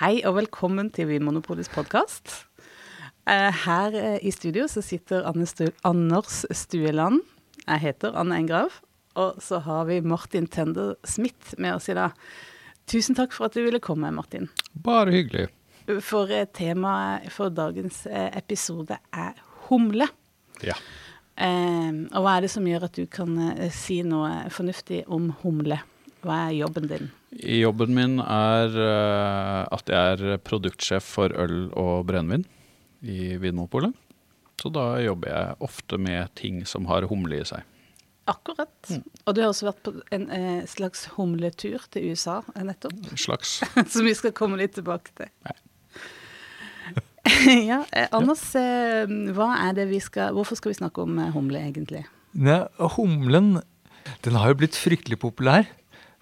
Hei og velkommen til Vinmonopolets podkast. Her eh, i studio så sitter Stu Anders Stueland. Jeg heter Anne Engrav. Og så har vi Martin Tender Smith med oss i dag. Tusen takk for at du ville komme, Martin. Bare hyggelig. For eh, temaet for dagens eh, episode er humle. Ja. Eh, og hva er det som gjør at du kan eh, si noe fornuftig om humle? Hva er jobben din? Jobben min er uh, at jeg er produktsjef for øl og brennevin i Vinmonopolet. Så da jobber jeg ofte med ting som har humle i seg. Akkurat. Mm. Og du har også vært på en eh, slags humletur til USA eh, nettopp. En slags. som vi skal komme litt tilbake til. Nei. ja, eh, Anders, eh, hva er det vi skal, hvorfor skal vi snakke om humle, egentlig? Ne, humlen den har jo blitt fryktelig populær.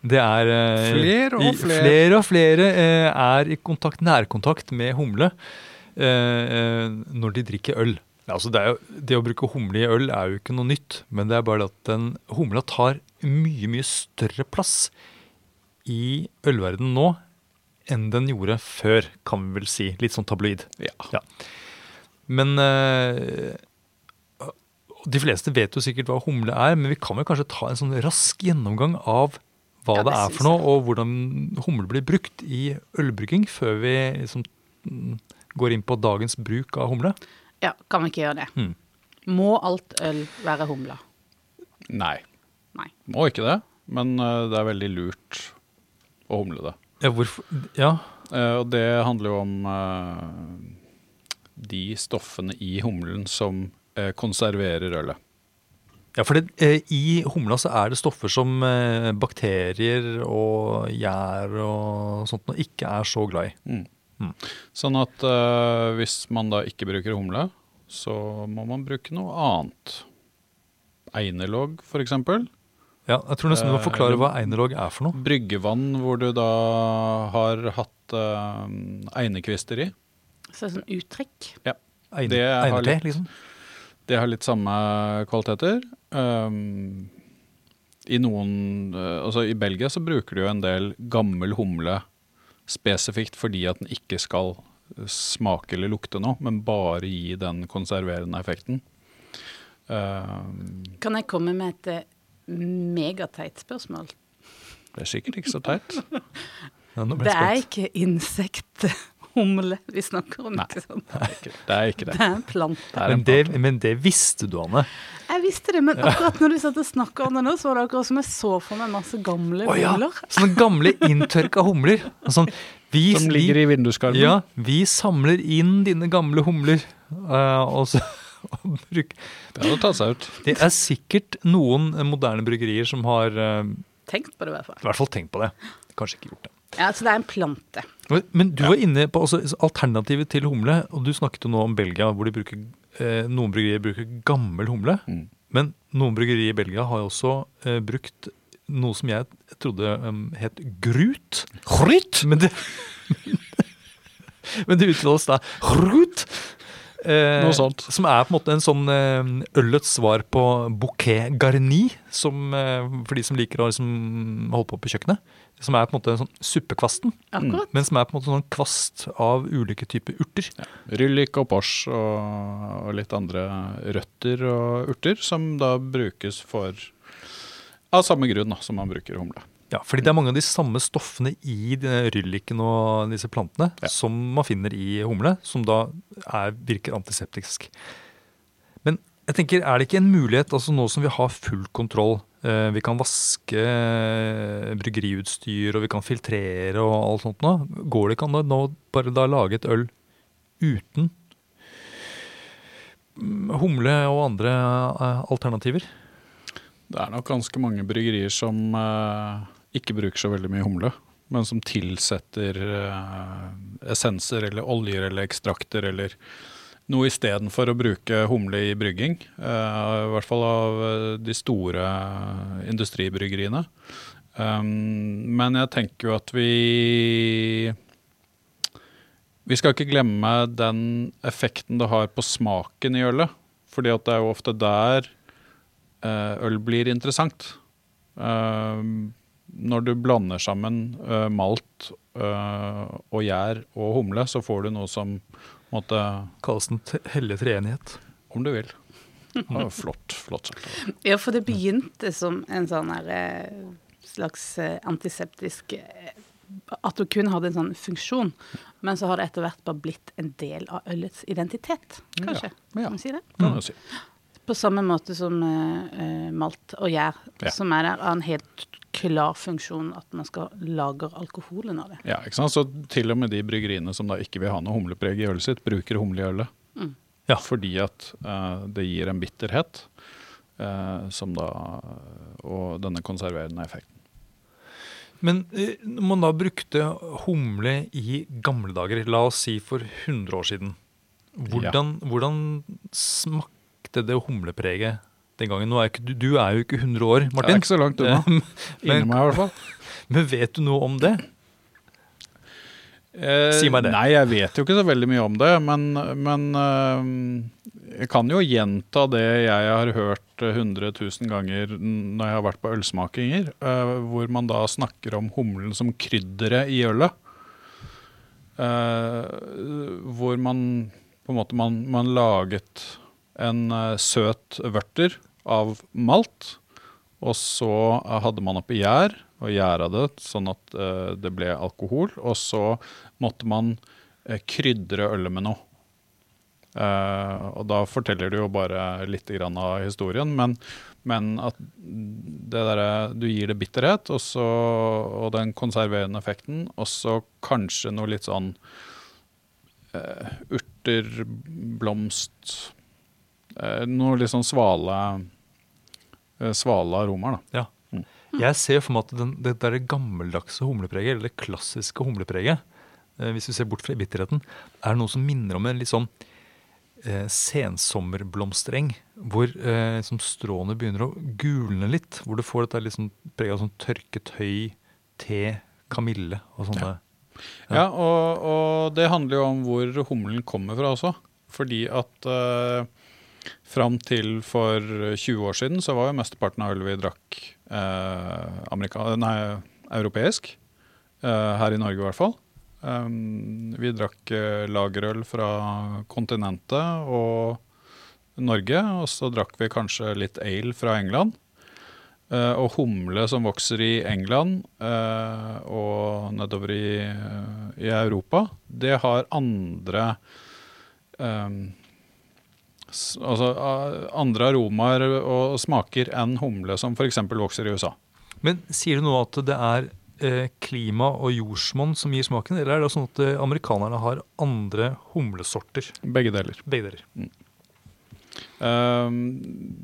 Det er eh, flere og flere, flere, og flere eh, er i kontakt, nærkontakt med humle eh, når de drikker øl. Altså det, jo, det, å bruke humle i øl er jo ikke noe nytt, men det er bare at den humla tar mye, mye større plass i ølverdenen nå enn den gjorde før, kan vi vel si. Litt sånn tabloid. Ja. ja. Men øh, De fleste vet jo sikkert hva humle er, men vi kan vel kanskje ta en sånn rask gjennomgang av hva ja, det, det er for noe, og hvordan humle blir brukt i ølbrygging, før vi liksom går inn på dagens bruk av humle? Ja, kan vi ikke gjøre det? Mm. Må alt øl være humla? Nei. Nei. Må ikke det, men uh, det er veldig lurt å humle det. Ja, hvorfor? Ja. Uh, og det handler jo om uh, de stoffene i humlen som konserverer ølet. Ja, for det, eh, I humla så er det stoffer som eh, bakterier og gjær og sånt noe ikke er så glad i. Mm. Mm. Sånn at eh, hvis man da ikke bruker humle, så må man bruke noe annet. Einelog, f.eks. Ja, jeg tror nesten du må forklare hva einelog er for noe. Bryggevann hvor du da har hatt uh, einekvister i. Så sånn uttrekk? Ja. Eine, Einerte, liksom? Det har litt samme kvaliteter. Um, I noen uh, Altså i Belgia så bruker de jo en del gammel humle spesifikt fordi at den ikke skal smake eller lukte noe, men bare gi den konserverende effekten. Um, kan jeg komme med et uh, megateit spørsmål? Det er sikkert ikke så teit. Ja, det er ikke insekt humle vi snakker om. Nei, ikke sant? Det, er ikke, det er ikke det. Det er en plante. Er en men, det, men, det, visste du, Anne. Jeg visste det, men akkurat når du satt og snakka om det nå, så var det akkurat som jeg så for meg masse gamle oh, ja. humler. Sånne gamle inntørka humler. Sånn, vi, som ligger i vinduskarmen? Ja. Vi samler inn dine gamle humler. Uh, og så bruk. Det hadde tatt seg ut. Det er sikkert noen moderne bryggerier som har uh, Tenkt på det, i hvert fall. I hvert fall tenkt på det. Kanskje ikke gjort det. Ja, Så det er en plante. Men du var inne på også alternativet til humle, og du snakket jo nå om Belgia, hvor bruker, eh, noen bryggerier bruker gammel humle. Mm. Men noen bryggerier i Belgia har jo også eh, brukt noe som jeg trodde um, het grut. Grut? Men det, men det uttales da grut. Eh, Noe sånt. Som er på en måte en sånn eh, ølets svar på bouquet garni, som, eh, for de som liker å liksom, holde på på kjøkkenet. Som er på en måte en sånn suppekvasten, Akkurat. men som er på en måte en sånn kvast av ulike typer urter. Ja. Ryllik og pors og, og, litt andre røtter og urter, som da brukes for Av samme grunn da, som man bruker humle. Ja, fordi det er mange av de samme stoffene i rylliken og disse plantene ja. som man finner i humle, som da er, virker antiseptisk. Men jeg tenker, er det ikke en mulighet, altså nå som vi har full kontroll, vi kan vaske eh, bryggeriutstyr og vi kan filtrere og alt sånt nå, går det ikke an å nå bare da lage et øl uten humle og andre eh, alternativer? Det er nok ganske mange bryggerier som ikke bruker så veldig mye humle, men som tilsetter essenser eller oljer eller ekstrakter eller noe istedenfor å bruke humle i brygging. Uh, I hvert fall av uh, de store industribryggeriene. Um, men jeg tenker jo at vi Vi skal ikke glemme den effekten det har på smaken i ølet. Fordi det er jo ofte der øl blir interessant. Uh, når du blander sammen eh, malt eh, og gjær og humle, så får du noe som måtte Kalles den hellige treenighet. Om du vil. Ja, flott. flott. Ja, for det begynte som en sånn her eh, slags eh, antiseptisk eh, At du kun hadde en sånn funksjon. Men så har det etter hvert bare blitt en del av ølets identitet, kanskje. Ja, ja. Kan man si det? Kan man si. På samme måte som eh, malt og gjær, Ja. som er der, har en helt klar funksjon at man skal lagre alkoholen av det. Ja, ikke sant? Så til og med de bryggeriene som da ikke vil ha noe humlepreg i ølet sitt, bruker humle i ølet. Mm. Ja. Fordi at uh, det gir en bitterhet, uh, som da Og denne konserverende effekten. Men når man da brukte humle i gamle dager, la oss si for 100 år siden, hvordan, hvordan smakte det humlepreget den gangen? Er ikke, du, du er jo ikke 100 år, Martin. Jeg er ikke så langt unna. Men- Inni meg, i hvert fall. Men vet du noe om det? Eh, Si meg det. Nei, jeg vet jo ikke så veldig mye om det, men, men eh, jeg kan jo gjenta det jeg har hørt 100 000 ganger når jeg har vært på ølsmakinger, eh, hvor man da snakker om humlen som krydderet i ølet. Eh, hvor man på en måte man, man laget en eh, søt vørter av malt, og så hadde man oppi gjær og gjæra det sånn at eh, det ble alkohol. Og så måtte man eh, krydre ølet med noe. Og da forteller du jo bare litt av historien, men, men at derre Du gir det bitterhet og, så, og den konserverende effekten, og så kanskje noe litt sånn urter, blomst Noe litt sånn svale eh, svale aromaer, da. Ja. Jeg ser for meg at den, det der gammeldagse humlepreget, eller det klassiske humlepreget, eh, hvis vi ser bort fra bitterheten, er noe som minner om en litt sånn eh, sensommerblomstereng, hvor eh, liksom stråene begynner å gulne litt. Hvor du får dette liksom preget preg av sånn tørket høy, te, kamille og sånne. Ja, og, og det handler jo om hvor humlen kommer fra også. Fordi at eh, fram til for 20 år siden så var jo mesteparten av ølet vi drakk eh, nei, europeisk. Eh, her i Norge i hvert fall. Um, vi drakk eh, lagerøl fra kontinentet og Norge, og så drakk vi kanskje litt ale fra England. Eh, og humle som vokser i England eh, og nedover i, eh, i Europa, det har andre eh, s- Altså andre aromaer og smaker enn humle som f.eks. vokser i USA. Men sier du nå at det er eh, klima og jordsmonn som gir smaken, eller er det sånn at eh, amerikanerne har andre humlesorter? Begge deler. Begge deler. Eh,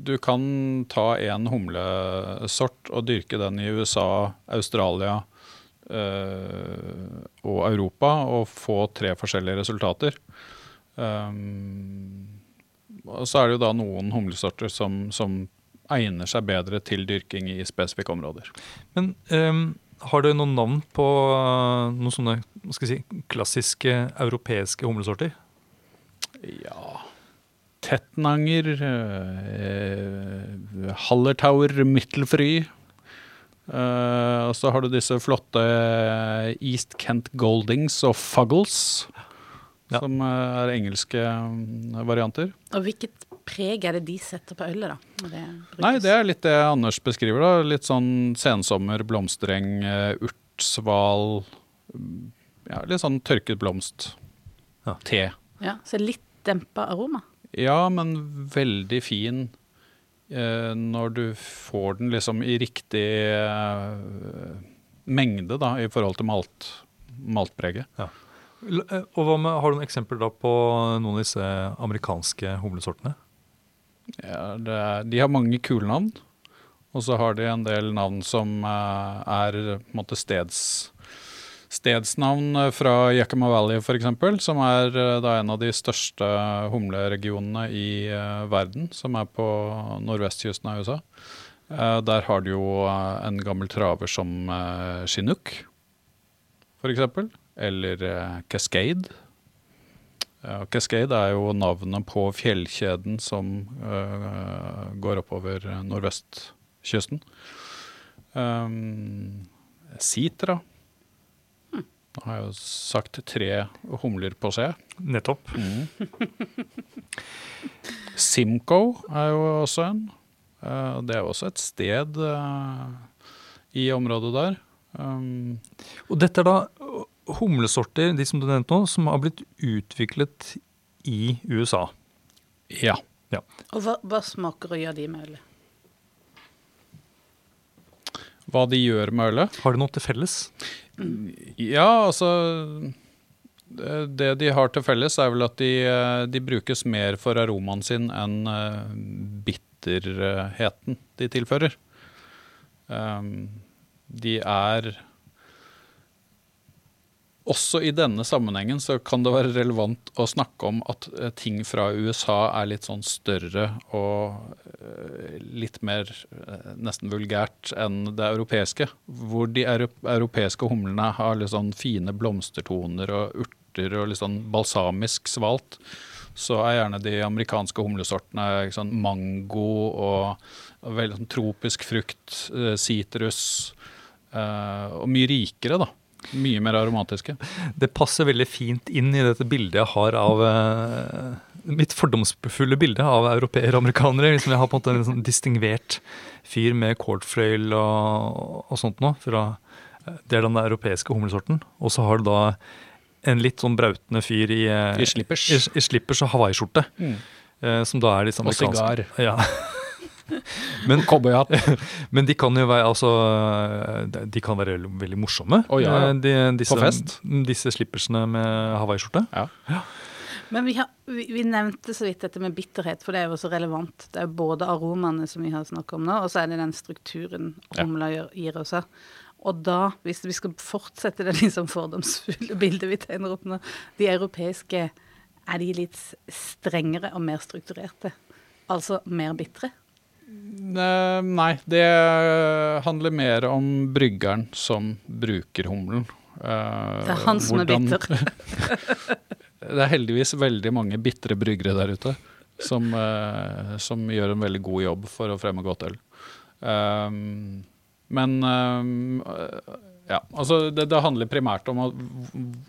du kan ta en humlesort og dyrke den i USA, Australia eh, og Europa og få tre forskjellige resultater. Um, og så er det jo da noen humlesorter som, som egner seg bedre til dyrking i spesifikke områder. Men um, har du noen navn på eh, noen sånne si, klassiske europeiske humlesorter? Ja Tettnanger, eh, Hallertauer, Mittelfry. Eh, og så har du disse flotte East Kent Goldings og Fuggles, Ja. som eh, er engelske mm, varianter. Og hvilket preg er det de setter på ølet, da? det? Nei, det er litt det Anders beskriver. da. Litt sånn sensommer, blomstereng, urtsval. urt, sval mm, Ja, litt sånn tørket blomst. Ja. Te. Ja, Så litt dempa aroma. Ja, men veldig fin eh, når du får den liksom i riktig eh, mengde da, i forhold til malt, maltpreget. Eh, og hva med, Har du noen eksempler da på noen av disse amerikanske humlesortene? Ja, er, de har mange kule navn, og så har de en del navn som eh, er på en måte steds, stedsnavn eh, fra Yakima Valley f.eks., som er eh, da en av de største humleregionene i eh, verden, som er på nordvestkysten av USA. Eh, der har de jo eh, en gammel traver som eh, Chinook, f.eks., eller eh, Cascade. Ja, Cascade er jo navnet på fjellkjeden som øh, går oppover nordvestkysten. Um, Sitra. Nå har jeg jo sagt tre humler på C. Nettopp. Simcoe er jo også en. Eh, Det er også et sted eh, i området der. Um, Og dette er da humlesorter, de som du nevnte nå, som har blitt utviklet i USA. ja. Og hva, hva smaker og gjør de med ølet? Hva de gjør med ølet? Har de noe til felles? Ja, altså Det det de har til felles, er vel at de, de brukes mer for aromaen sin enn eh, bitterheten de tilfører. Um, de er Også i denne sammenhengen så kan det være relevant å snakke om at eh, ting fra USA er litt sånn større og eh, litt mer eh, nesten vulgært enn det europeiske. Hvor de europeiske humlene har litt sånn fine blomstertoner og urter og litt sånn balsamisk svalt. Så er gjerne de amerikanske humlesortene sånn mango og, veldig sånn tropisk frukt, sitrus, og mye rikere, da. Mye mer aromatiske. Det passer veldig fint inn i dette bildet jeg har av uh, Mitt fordomsfulle bilde av europeere og amerikanere. Liksom jeg har på en måte en sånn distingvert fyr med cordfløyel og, og sånt noe. Fra, eh, det er den europeiske humlesorten. Og så har du da en litt sånn brautende fyr i, eh, I slippers. i, i slippers og hawaiiskjorte. Mm. Uh, Som da er litt sånn Og sigar. Ja. Men, men de kan jo være altså, De kan være veldig, morsomme. Oh, ja, ja. eh, De, disse, På fest. Disse slippersene med hawaiiskjorte. Ja. Men vi, har, vi, vi nevnte så vidt dette med bitterhet, for det er jo også relevant. Det er både aromaene som vi har snakket om nå, og så er det den strukturen Ja. humla gir også. Og da, hvis vi skal fortsette det liksom fordomsfulle bildet vi tegner opp nå, de europeiske, er de litt strengere og mer strukturerte? Altså mer bitre? Ne- Nei, det handler mer om bryggeren som bruker humlen. Eh, Det er han som er bitter. Det er heldigvis veldig mange bitre bryggere der ute som, eh, som gjør en veldig god jobb for å fremme godt øl. Men ja, altså det, det handler primært om at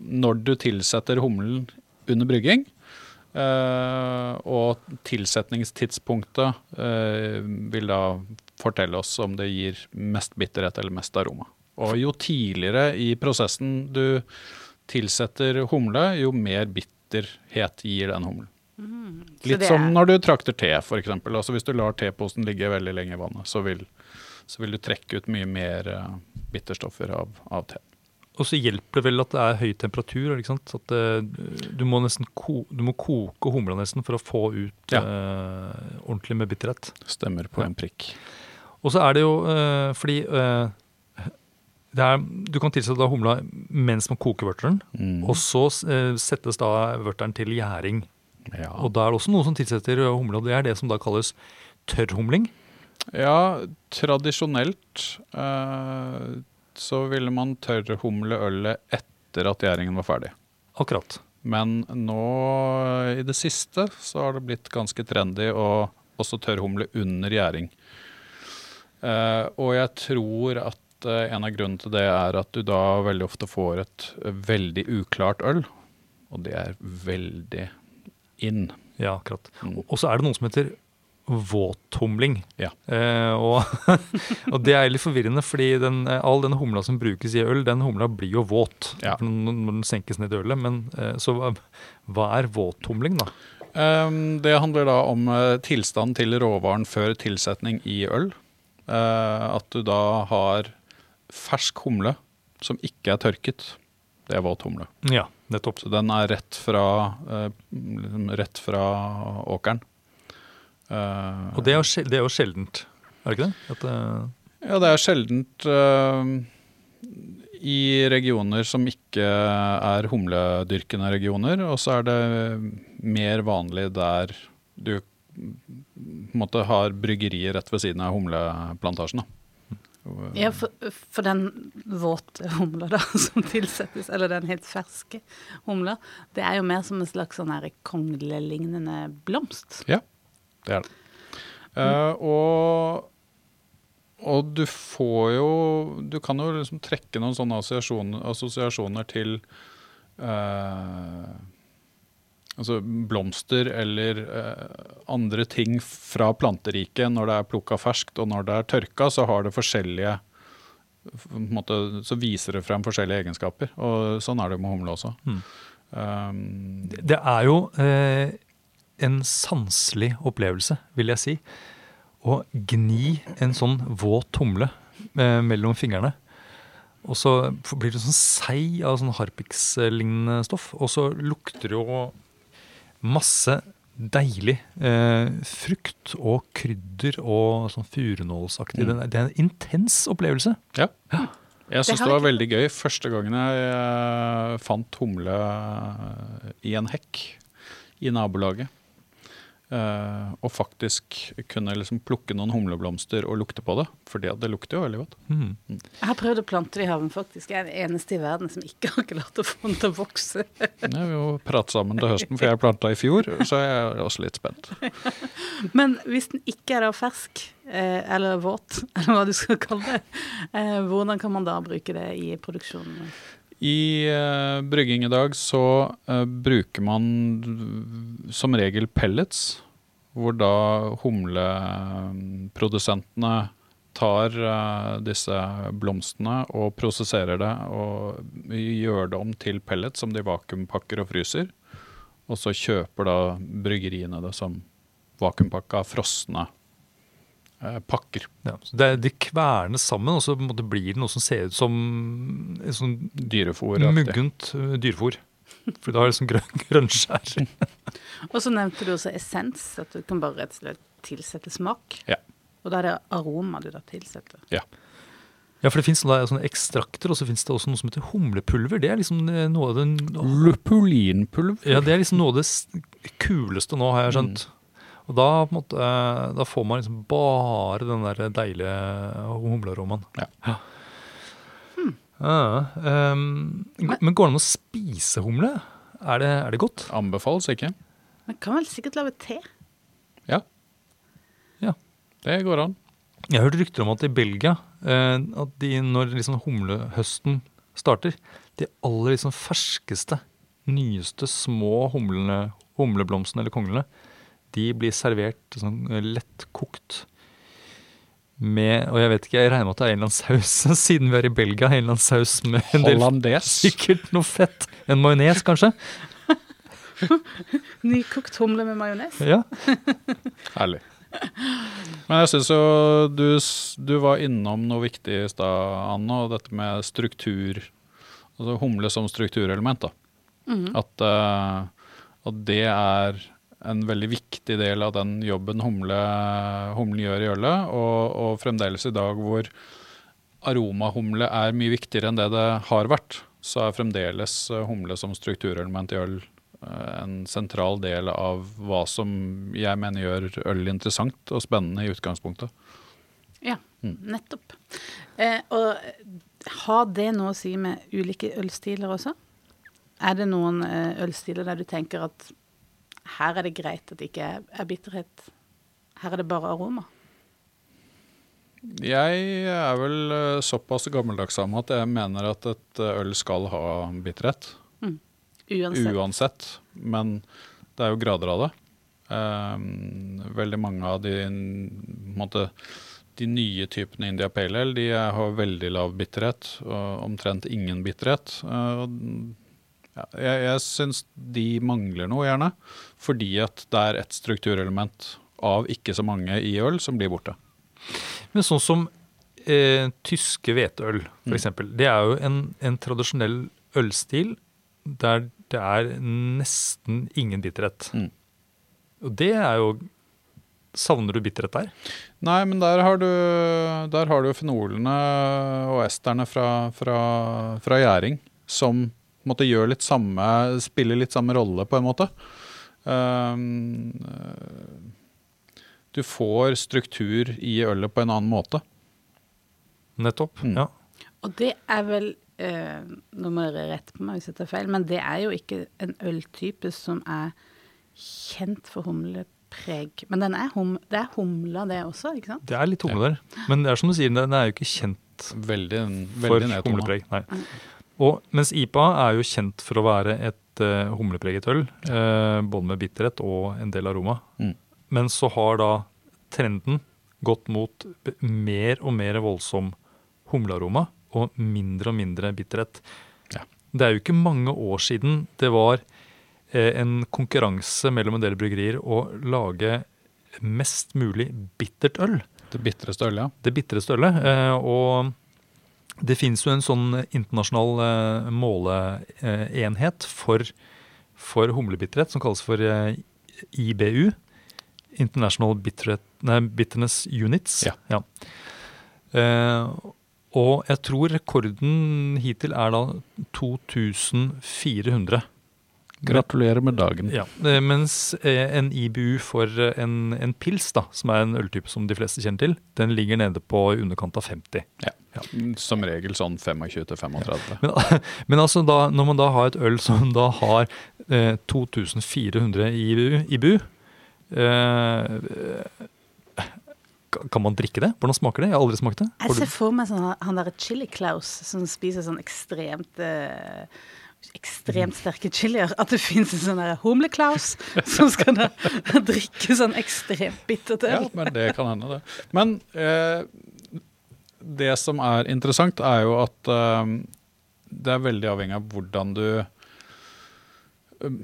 når du tilsetter humlen under brygging, eh, og tilsetningstidspunktet eh, vil da fortelle oss om det gir mest bitterhet eller mest aroma. Og jo tidligere i prosessen du tilsetter humle, jo mer bitterhet gir den humlen. Mm, Litt er... som når du trakter te, f.eks. Altså hvis du lar teposen ligge veldig lenge i vannet, så vil, så vil du trekke ut mye mer eh, bitterstoffer av, av te. Og så hjelper det vel at det er høy temperatur. ikke sant? At det, du, må nesten ko du må koke humla nesten for å få ut Ja. eh, ordentlig med bitterhet. Stemmer på Ja. en prikk. Og så er det jo eh, fordi eh, det er, Du kan tilsette da humla mens man koker vørteren. Mm. Og så eh, settes da vørteren til gjæring. Ja. Og da er det også noe som tilsetter humla. og det er det som da kalles tørrhumling. ja, tradisjonelt eh, så ville man tørrhumle ølet etter at gjæringen var ferdig. Akkurat. Men nå i det siste så har det blitt ganske trendy å også tørrhumle under gjæring. Eh, og jeg tror at eh, en av grunnene til det er at du da veldig ofte får et veldig uklart øl. Og det er veldig in. Ja, akkurat. Mm. Og så er det noe som heter våthumling. Ja. Eh, og, og det er litt forvirrende, fordi den, eh, all den humla som brukes i øl, den humla blir jo våt Ja. når den senkes ned i ølet. Men eh, så hva, er våthumling, da? Um, det handler da om uh, tilstand til råvaren før tilsetning i øl. Uh, at du da har fersk humle som ikke er tørket. Det er våt humle. Ja, nettopp. Så den er rett fra, uh, rett fra åkeren. Uh, Og det er, jo, sjel- det er jo sjeldent, er det ikke det? At, uh... Ja, det er sjeldent uh, i regioner som ikke er humledyrkende regioner, og så er det mer vanlig der du på en måte har bryggerier rett ved siden av humleplantasjen. Da. Ja, for, for den våte humla da, som tilsettes, eller den helt ferske humla, det er jo mer som en slags sånn konglelignende blomst. Ja, det er det. Uh, og og du får jo Du kan jo liksom trekke noen sånne assosiasjoner, assosiasjoner til uh, altså blomster eller eh, andre ting fra planteriket når det er plukka ferskt, og når det er tørka, så har det forskjellige måte, Så viser det frem forskjellige egenskaper. Og sånn er det med humle også. Mm. Um, Det det er jo eh, en sanselig opplevelse, vil jeg si. Å gni en sånn våt humle eh, mellom fingrene. Og så blir det sånn seig av sånn harpiks-lignende stoff. Og så lukter det jo masse deilig eh, frukt og krydder og sånn furunålsaktig. Mm. Det, er- en intens opplevelse. Ja. Jeg syns det var veldig gøy første gangen jeg eh, fant humle i en hekk i nabolaget. Eh, og faktisk kunne liksom plukke noen humleblomster og lukte på det. For det, det lukter jo veldig godt. Mm. Jeg har prøvd å plante det i haven, faktisk. Jeg er den eneste i verden som ikke har klart å få den til å vokse. Vi vil jo prate sammen til høsten, for jeg planta i fjor, så jeg er også litt spent. Men hvis den ikke er da fersk, eh, eller våt, eller hva du skal kalle det, eh, hvordan kan man da bruke det i produksjonen? I uh, brygging i dag så uh, bruker man som regel pellets, hvor da humleprodusentene tar eh, disse blomstene og prosesserer det og gjør det om til pellets som de vakuumpakker og fryser. Og så kjøper da bryggeriene det som vakuumpakka frosne eh, pakker. Ja, det, de kvernes sammen, og så blir det noe som ser ut som sånn muggent uh, dyrefôr. For da har liksom grønn, grønnskjær. Og så nevnte du også essens, at du kan bare rett og slett tilsette smak. Ja. Og da er det aroma du da tilsetter. Ja, Ja, for det fins sånne, ekstrakter, og så fins det også noe som heter humlepulver. Det er liksom eh, noe av den Lupulinpulver. Ja, det er liksom noe av det kuleste nå, har jeg skjønt. Og da, på en måte, eh, da får man liksom bare den der deilige humlearomaen. Ja. Ja, ehm, men går det an å spise humle? Er det, er det godt? Anbefales ikke. Man kan vel sikkert lage te? Ja. Ja. Det går an. Jeg har hørt rykter om at i Belgia, eh, at de, når liksom humlehøsten starter, de aller liksom ferskeste, nyeste små humlene, humleblomstene eller konglene, de blir servert sånn eh, lettkokt med Og jeg vet ikke, jeg regner med at det er en eller annen saus, siden vi er i Belgia, en eller annen saus med en del Hollandes. Sikkert noe fett. En majones, kanskje? Nykokt humle med majones? Ja. Herlig. Men jeg syns jo du, du var innom noe viktig i stad, Anne, og dette med struktur. Altså humle som strukturelement. da. At, uh, at det er en veldig viktig del av den jobben humle, humlen gjør i ølet. Og, og fremdeles i dag hvor aromahumle er mye viktigere enn det det har vært, så er fremdeles eh, humle som strukturelement i øl eh, en sentral del av hva som jeg mener gjør øl interessant og spennende i utgangspunktet. Ja, nettopp. Eh, og har det noe å si med ulike ølstiler også? Er det noen eh, ølstiler der du tenker at her er det greit at det ikke er, er bitterhet? Her er det bare aroma? Jeg er vel eh, såpass gammeldags av meg at jeg mener at et eh, øl skal ha bitterhet. Uansett. Uansett. Men det er jo grader av det. Um, veldig mange av de, måte, de nye typene India Pale Ale de har veldig lav bitterhet, og omtrent ingen bitterhet. Uh, ja, jeg jeg syns de mangler noe, gjerne. Fordi at det er et strukturelement av ikke så mange i øl som blir borte. Men sånn som eh, tyske hveteøl, Mm. f.eks. Det er jo en, en tradisjonell ølstil der det er nesten ingen bitterhet. Mm. Og det er jo Savner du bitterhet der? Nei, men der har du, der har du fenolene og esterne fra, fra, fra gjæring som måtte gjør litt samme, spiller litt samme rolle, på en måte. Um, eh, du får struktur i ølet på en annen måte. Nettopp. Mm. Ja. Og det er vel eh, Nå må dere rette på meg hvis jeg tar feil, men det er jo ikke en øltype som er kjent for humlepreg. Men den er hum, det er humla, det også, ikke sant? Det er litt humle der. Men det er som du sier, den er jo ikke kjent Veldig, for veldig for humlepreg. Nei. Og mens IPA er jo kjent for å være et uh, humlepreget øl, uh, både med bitterhet og en del aroma. Mm. Men så har da trenden gått mot mer og mer voldsom humlearoma og mindre og mindre bitterhet. Ja. Det er jo ikke mange år siden det var uh, en konkurranse mellom en del bryggerier å lage mest mulig bittert øl Det bitreste ølet, ja. det bitreste ølet. Og det finnes jo en sånn internasjonal eh, måleenhet for, for humlebitterhet som kalles for eh, IBU. International nei, Bitterness Units. Ja. Eh, og jeg tror rekorden hittil er da 2400. Gratulerer med dagen. Ja, eh, Mens en IBU for en, en pils, da, som er en øltype som de fleste kjenner til, den ligger nede på i underkant av 50. Som regel sånn 25-35. Men, men altså da, når man da har et øl som da har eh, 2400 i, IBU eh, kan man drikke det? Hvordan smaker det? Jeg har aldri smakt det. Jeg ser for meg sånn, han derre Chili Klaus som spiser sånn ekstremt eh, Ekstremt sterke chilier. At det fins en sånn Humle-Klaus som skal drikke sånn ekstremt bittert øl. Ja, men det kan hende, det. Men eh, det som er interessant, er jo at uh, det er veldig avhengig av hvordan du uh,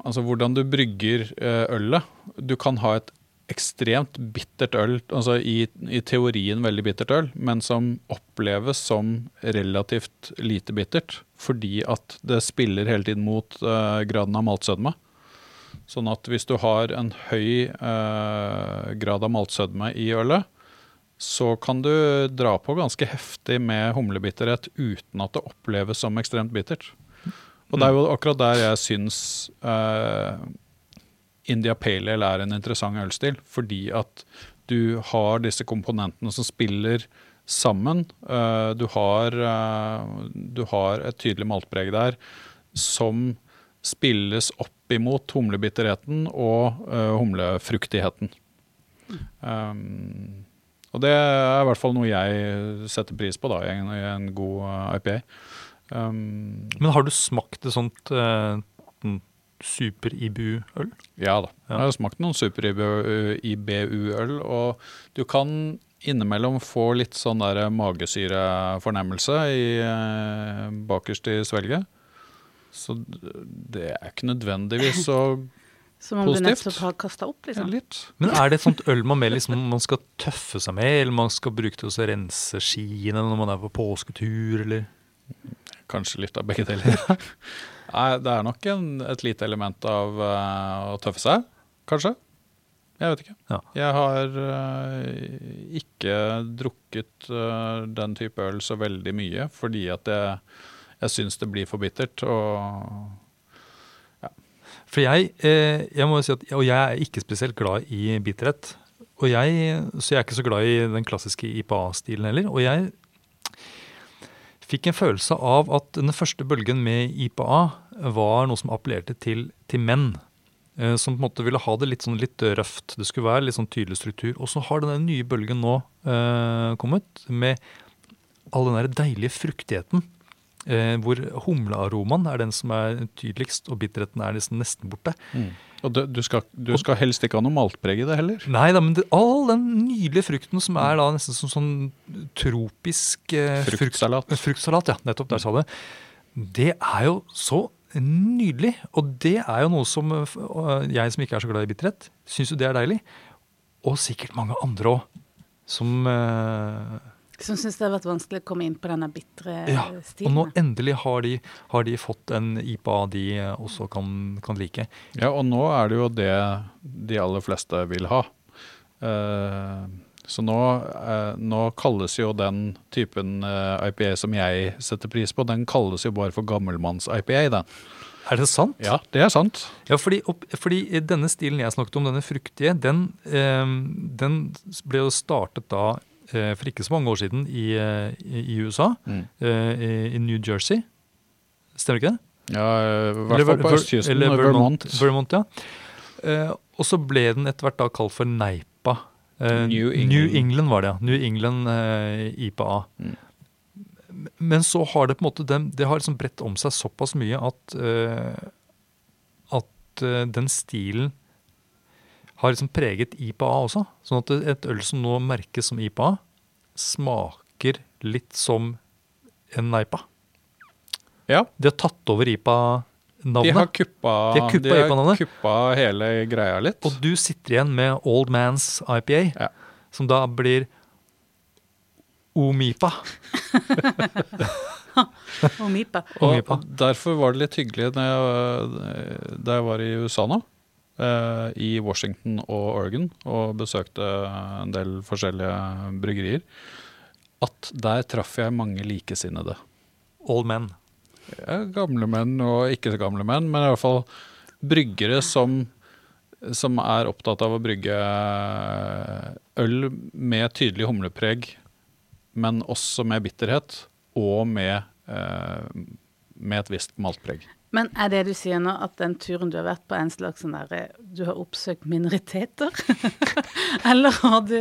Altså hvordan du brygger uh, ølet. Du kan ha et ekstremt bittert øl, altså i, i teorien veldig bittert øl, men som oppleves som relativt lite bittert, fordi at det spiller hele tiden mot eh, graden av maltsødme. Sånn at hvis du har en høy eh, grad av maltsødme i ølet, så kan du dra på ganske heftig med humlebitterhet uten at det oppleves som ekstremt bittert. Og det er jo akkurat der jeg syns uh, India Pale Ale er en interessant ølstil, fordi at du har disse komponentene som spiller sammen. Uh, du, har, uh, du har et tydelig maltpreg der som spilles opp imot humlebitterheten og humlefruktigheten. Um, og det er i hvert fall noe jeg setter pris på da, i en, i en god eh, IPA. Um, Men har du smakt et sånt eh, sånn super-IBU-øl? Ja da. Ja. Jeg har smakt noen super-IBU-øl, og du kan innimellom få litt sånn der magesyrefornemmelse i, eh, bakerst i svelget. Så det er ikke nødvendigvis så Som om du Positivt. nettopp har kasta opp, ja, liksom. litt. Men er det et sånt øl man, med, liksom, man skal tøffe seg med, eller man skal bruke til å rense skiene når man er på påsketur, eller? Kanskje litt av begge deler. Nei, det er nok en, et lite element av uh, å tøffe seg, kanskje. Jeg vet ikke. Ja. Jeg har uh, ikke drukket uh, den type øl så veldig mye, fordi at jeg, jeg syns det blir for bittert. Og For jeg, eh, jeg må jo si at, og jeg er ikke spesielt glad i bitterhet. Og jeg, så jeg er ikke så glad i den klassiske IPA-stilen heller. Og jeg fikk en følelse av at den første bølgen med IPA var noe som appellerte til, til menn. eh, Som på en måte ville ha det litt sånn litt røft. Det skulle være litt sånn tydelig struktur. Og så har denne nye bølgen nå eh, kommet med all den der deilige fruktigheten. Eh, hvor humlearomaen er den som er tydeligst, og bitterheten er nesten, nesten borte. Og du, du, skal, du skal helst ikke ha noe maltpreg i det heller. Nei da, men det, all den nydelige frukten som er da nesten som sånn tropisk eh, frukt- Fruktsalat. Fruktsalat, ja. Nettopp, der sa du det. Det er jo så nydelig. Og det er jo noe som eh, og jeg som ikke er så glad i bitterhet, syns jo det er deilig. Og sikkert mange andre òg. Som eh, Som syns det har vært vanskelig å komme inn på denne bitre Ja, Og nå endelig har de, har de fått en IPA de eh, også kan, kan like. Ja, og nå er det jo det de aller fleste vil ha. Uh, så nå, uh, nå kalles jo den typen uh, IPA som jeg setter pris på, den kalles jo bare for gammelmanns-IPA, den. Er det sant? Ja, det er sant. Ja, fordi, opp, fordi denne stilen jeg snakket om, denne fruktige, den, den ble jo startet da for ikke så mange år siden i, eh, i USA, Mm. eh, i, i New Jersey. Stemmer ikke det? Ja, i hvert fall på østkysten, eller Vermont. Vermont, ja. Eh, og så ble den etter hvert da kalt for Neipa. Eh, New England. New England var det, ja. New England eh, IPA. Mm. Men så har det på en måte det har liksom bredt om seg såpass mye at, eh, at eh, den stilen har liksom preget IPA også. Sånn at et øl som nå merkes som IPA, smaker litt som en Neipa. Ja, De har tatt over de har IPA-navnet. kuppa, De har kuppa IPA-navnet. kuppa hele greia litt. Og du sitter igjen med Old Man's IPA, Ja. som da blir Omipa. Og Omipa. Og derfor var det litt hyggelig da jeg, jeg var i USA nå, i Washington og Oregon, og besøkte en del forskjellige bryggerier, at der traff jeg mange likesinnede. All Men. Ja, gamle menn og ikke så gamle menn, men i hvert fall bryggere som, som er opptatt av å brygge øl med tydelig humlepreg, men også med bitterhet, og med, eh, med et visst maltpreg. Men er det du sier nå, at den turen du har vært på, er en slags sånn derre Du har oppsøkt minoriteter? Eller har du,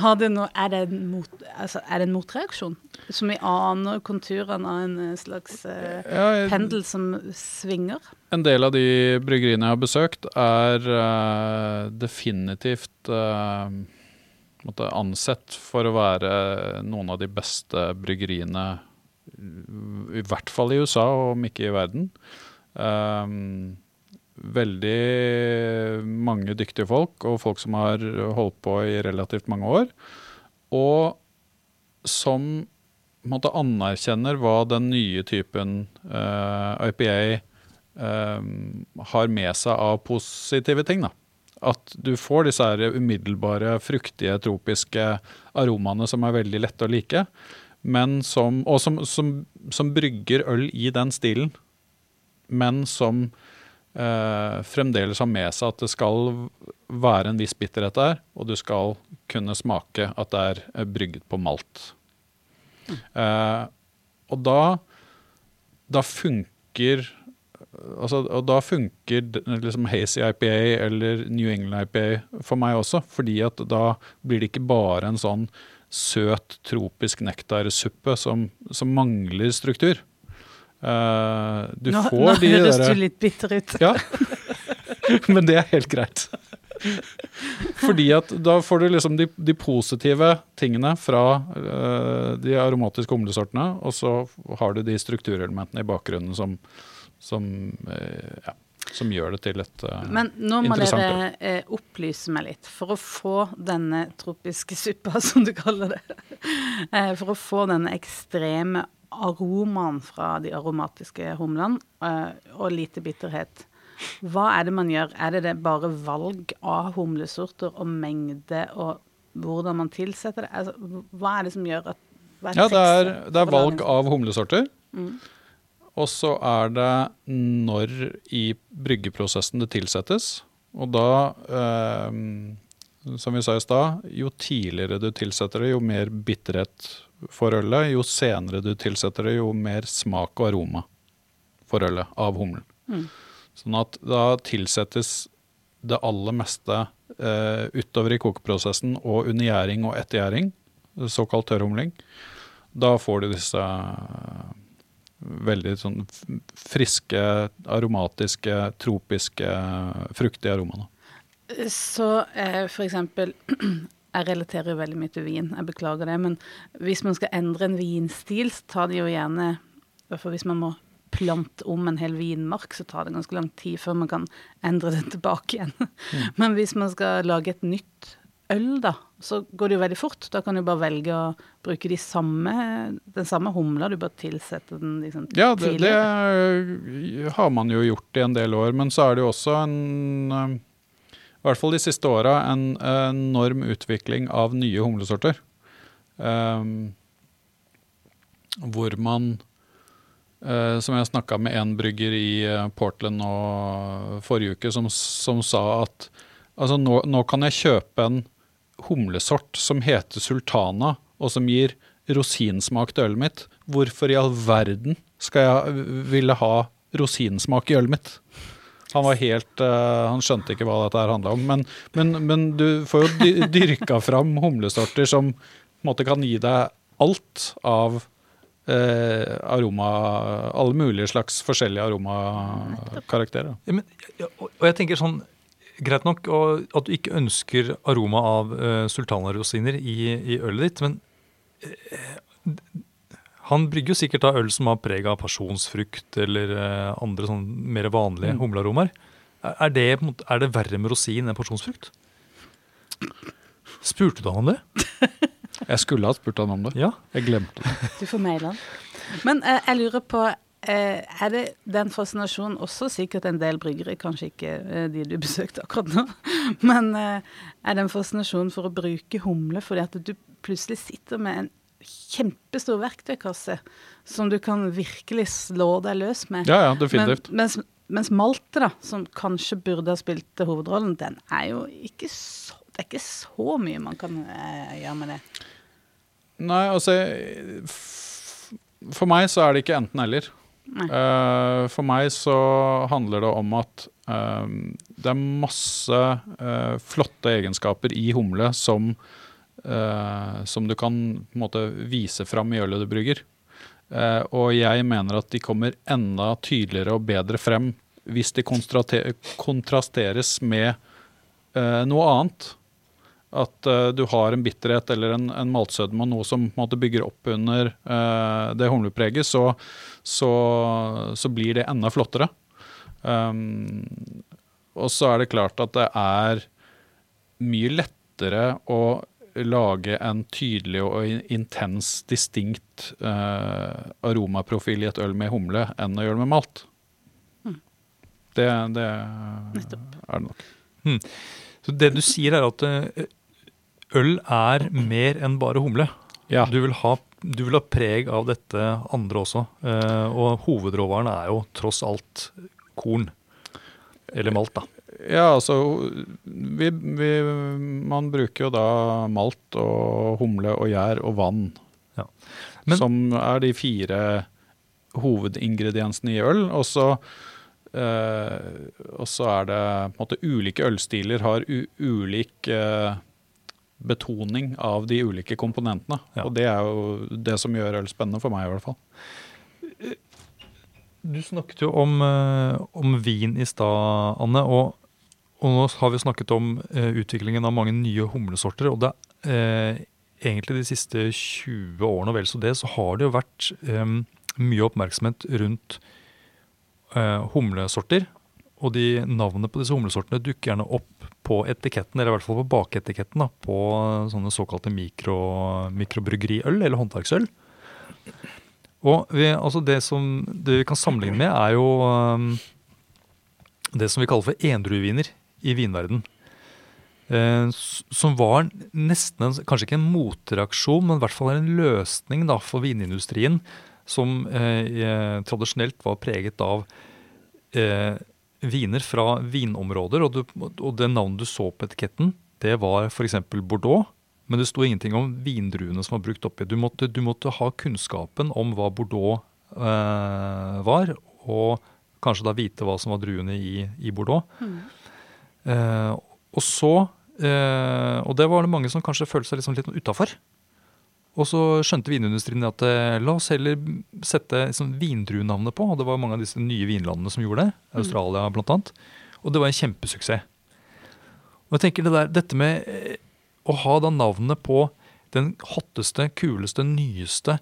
har du noe er det, en mot, altså, er det en motreaksjon? Som vi aner konturene av en eh, slags eh, Ja, jeg- pendel som svinger? En del av de bryggeriene jeg har besøkt, er uh, definitivt uh, ansett for å være noen av de beste bryggeriene, i hvert fall i USA, om ikke i verden. Um, veldig mange dyktige folk, og folk som har holdt på i relativt mange år. Og som måte anerkjenner hva den nye typen uh, IPA eh, har med seg av positive ting. da. At du får disse her umiddelbare, fruktige, tropiske aromaene som er veldig lette å like, men som, og som, som, som brygger øl i den stilen, men som eh, fremdeles har med seg at det skal være en viss bitterhet der, og du skal kunne smake at det er eh, brygget på malt. Eh, og da, da funker altså, Og da funker liksom Hazy IPA eller New England IPA for meg også, fordi at da blir det ikke bare en sånn søt, tropisk nektarsuppe som, som mangler struktur. Eh, du nå får nå de høres derre- du litt bitter ut. ja, men det er helt greit. Fordi at da får du liksom de, de positive tingene fra uh, de aromatiske humlesortene, og så har du de strukturelementene i bakgrunnen som, som, uh, ja, som gjør det til et uh, Men nå må dere opplyse meg litt. For å få denne tropiske suppa, som du kaller det, eh, for å få denne ekstreme aromaen fra de aromatiske humlene, eh, og lite bitterhet, hva er det man gjør? Er det, det bare valg av humlesorter og mengde og hvordan man tilsetter det? Altså, hva er det som gjør at hva Ja, det er, det er valg av humlesorter. Mm. Og så er det når i bryggeprosessen det tilsettes. Og da, eh, som vi sa i stad, jo tidligere du tilsetter det, jo mer bitterhet for ølet. Jo senere du tilsetter det, jo mer smak og aroma for ølet av humlen. Mm. Sånn at da tilsettes det aller meste eh, utover i kokeprosessen og under gjæring og etter gjæring, såkalt tørrhumling. Da får du disse eh, veldig sånn friske, aromatiske, tropiske, fruktige aromaene. Så eh, eksempel Jeg relaterer jo veldig mye til vin, jeg beklager det. Men hvis man skal endre en vinstil, så tar det jo gjerne i hvert fall hvis man må plante om en hel vinmark, så tar det ganske lang tid før man kan endre det tilbake igjen. Men hvis man skal lage et nytt øl, da, så går det jo veldig fort. Da kan du bare velge å bruke de samme, den samme humla, du bare tilsetter den liksom Ja, det, det har man jo gjort i en del år, men så er det jo også en eh, i hvert fall de siste åra en enorm utvikling av nye humlesorter. Um, hvor man, uh, som jeg snakka med en brygger i eh, Portland nå forrige uke, som, som sa at altså nå, nå kan jeg kjøpe en humlesort som heter sultana, og som gir rosinsmak til ølet mitt. Hvorfor i all verden skal jeg ville ha rosinsmak i ølet mitt? Han var helt uh, Han skjønte ikke hva dette her handla om. Men, men, men, du får jo dyrka fram humlesorter som måte kan gi deg alt av uh, aroma Alle mulige slags forskjellige aromakarakterer. Ja, men, og, jeg tenker sånn Greit nok at du ikke ønsker aroma av uh, sultanarosiner i, i ølet ditt, men han brygger jo sikkert da øl som har preg av pasjonsfrukt eller eh, andre sånn mer vanlige mm. humlearomaer. Er, det, er det verre med rosin enn pasjonsfrukt? Spurte du han om det? jeg skulle ha spurt han om det. Ja. Jeg glemte det. Du får maile han. Men eh, jeg lurer på eh, Er det den fascinasjonen også sikkert en del bryggere, kanskje ikke eh, de du besøkte akkurat nå, men eh, er det en fascinasjon for å bruke humle fordi at du plutselig sitter med en kjempestor verktøykasse som du kan virkelig slå deg løs med. Ja, ja, definitivt. Men, mens, mens Malte, da, som kanskje burde ha spilt hovedrollen, den er jo ikke så Det er ikke så mye man kan eh, gjøre med det. Nei, altså For meg så er det ikke enten-eller. Uh, for meg så handler det om at uh, det er masse uh, flotte egenskaper i humle som som du kan på en måte, vise fram i ølet du brygger. Uh, og jeg mener at de kommer enda tydeligere og bedre frem hvis de kontrasteres med uh, noe annet. At du har en bitterhet eller en, en maltsødme og noe som måte, bygger opp under det humlepreget, så, så, så, blir det enda flottere. Um, og så er det klart at det er mye lettere å lage en tydelig og intens, distinkt eh, aromaprofil i et øl med humle enn å gjøre det med malt. Mm. Det, det er det nok. Mm. Så det du sier, er at eh, øl er mer enn bare humle. Ja. Du, vil ha, du, vil ha, preg av dette andre også. Eh, og hovedråvaren er jo tross alt korn. Eller malt, da. Ja, altså vi, vi, Man bruker jo da malt og humle og gjær og vann. Ja. Men, som er de fire hovedingrediensene i øl. Og så, eh, er det måte ulike ølstiler har ulik eh, betoning av de ulike komponentene. Ja. Og det er jo det som gjør øl spennende for meg, i hvert fall. Du snakket jo om, eh, om vin i stad, Anne. og og nå har vi snakket om eh, utviklingen av mange nye humlesorter. og det eh, egentlig de siste 20 årene og vel så det, så har det jo vært eh, mye oppmerksomhet rundt eh, humlesorter. Og de navnene på disse humlesortene dukker gjerne opp på etiketten, eller i hvert fall på baketiketten, da, på sånne såkalte mikro, mikrobryggeriøl eller håndverksøl. Og vi, altså det, som, det vi kan sammenligne med, er jo um, det som vi kaller for endrueviner i vinverden. Eh, som var nesten en, kanskje ikke en motreaksjon, men i hvert fall en løsning da, for vinindustrien. Som eh, tradisjonelt var preget av eh, viner fra vinområder. Og, du, og, det navnet du så på etiketten, det var f.eks. Bordeaux. Men det sto ingenting om vindruene som var brukt oppi. Du måtte, du måtte ha kunnskapen om hva Bordeaux eh, var, og kanskje da vite hva som var druene i, i Bordeaux. Mm. Eh, og så eh, Og det var det mange som kanskje følte seg liksom litt utafor. Og så skjønte vinindustrien at eh, la oss heller sette liksom, vindruenavnet på. Og det var mange av disse nye vinlandene som gjorde det. Mm. Australia blant annet. Og det var en kjempesuksess. Og jeg tenker det der, Dette med å ha da navnet på den hotteste, kuleste, nyeste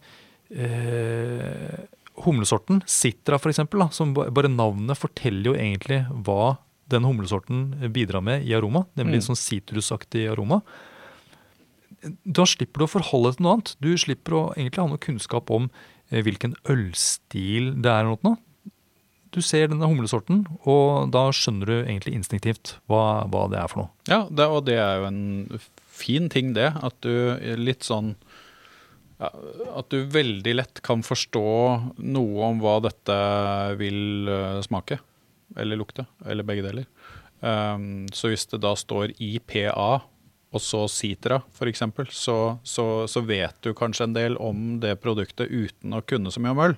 eh, humlesorten, Sitra f.eks., som bare navnet forteller jo egentlig hva den humlesorten bidrar med i aroma, nemlig mm. sånn sitrusaktig aroma. Da slipper du å forholde deg til noe annet. Du slipper å egentlig ha noe kunnskap om eh, hvilken ølstil det er. Noe. Du ser denne humlesorten, og da skjønner du egentlig instinktivt hva, hva det er for noe. Ja, det, og det er jo en fin ting, det. At du litt sånn ja, At du veldig lett kan forstå noe om hva dette vil uh, smake eller lukte, eller begge deler. Um, så hvis det da står IPA og så Citra f.eks., så, så, så vet du kanskje en del om det produktet uten å kunne så mye om øl.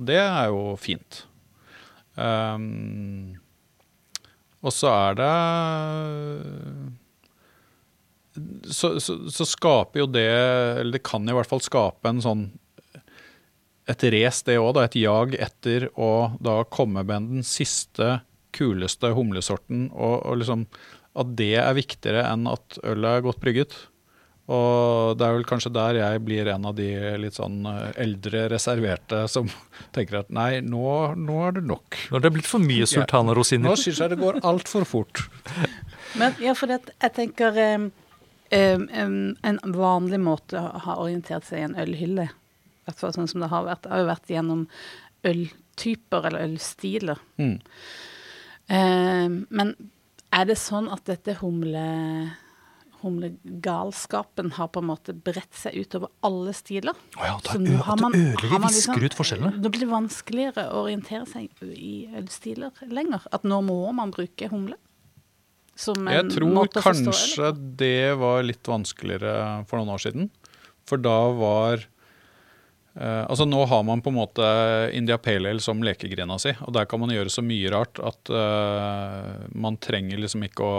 Det er jo fint. Um, Og så er det så, så, så skaper jo det Eller det kan i hvert fall skape en sånn et race, det òg. Et jag etter å da komme med den siste, kuleste humlesorten. Og, og liksom at det er viktigere enn at ølet er godt brygget. Og det er vel kanskje der jeg blir en av de litt sånn eh, eldre reserverte som tenker at nei, nå, nå er det nok. Nå har det blitt for mye sultanerosiner. Nå syns jeg det går altfor fort. Men ja, for det, jeg tenker um, um, En vanlig måte å ha orientert seg i en ølhylle, hvert fall sånn som det har vært, har jo vært gjennom øltyper eller ølstiler. Mm. Eh, men er det sånn at dette humle humlegalskapen har på en måte bredt seg utover alle stiler. Å ja, det, ø- har man- ødelegger, man visker liksom- ut forskjellene. Nå blir det vanskeligere å orientere seg i ølstiler lenger. At nå må man bruke humle. Som en Jeg tror kanskje det var litt vanskeligere for noen år siden. For da var eh, Altså Nå har man på en måte India Pale Ale som lekegrena si, og der kan man gjøre så mye rart at uh, man trenger liksom ikke å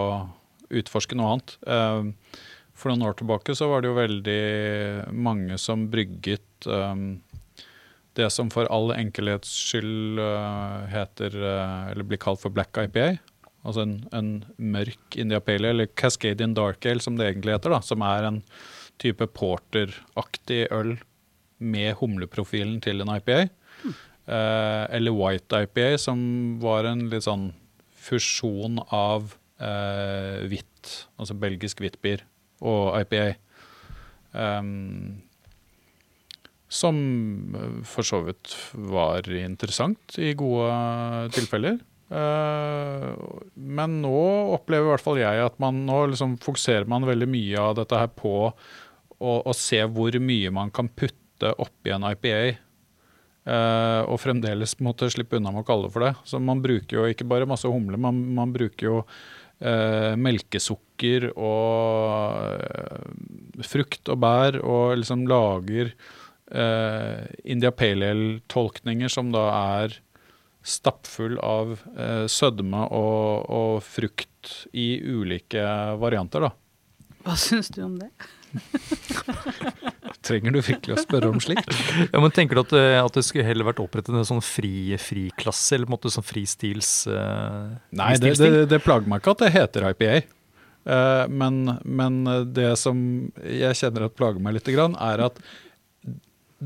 utforske noe annet. Uh, for noen år tilbake så var det jo veldig mange som brygget um, det som for all enkelhets skyld heter, eller blir kalt for black IPA. Altså en, en mørk India Pale Ale, eller Cascadian Dark Ale som det egentlig heter. da, Som er en type porteraktig øl med humleprofilen til en IPA. Eh, eller White IPA, som var en litt sånn fusjon av eh, hvitt, altså belgisk hvittbier, og IPA. Um, som eh, for så vidt var interessant i gode tilfeller. Eh, men nå opplever i hvert fall jeg at man nå liksom fokuserer man veldig mye av dette her på å, å se hvor mye man kan putte oppi en IPA. eh, og fremdeles måtte slippe unna med å kalle det for det. Så man bruker jo ikke bare masse humle, man, man bruker jo eh, melkesukker og eh, frukt og bær, og liksom lager India Pale Ale-tolkninger som da er stappfull av sødme og, og frukt i ulike varianter, da. Hva syns du om det? Trenger du virkelig å spørre om slikt? Ja, men Tenker du at, eh, at det skulle heller vært opprettet en sånn fri, friklasse, eller på en måte sånn fristils... Uh, Nei, det, det, det plager meg ikke at det heter IPA. Uh, men, men det som jeg kjenner at plager meg litt, grann, er at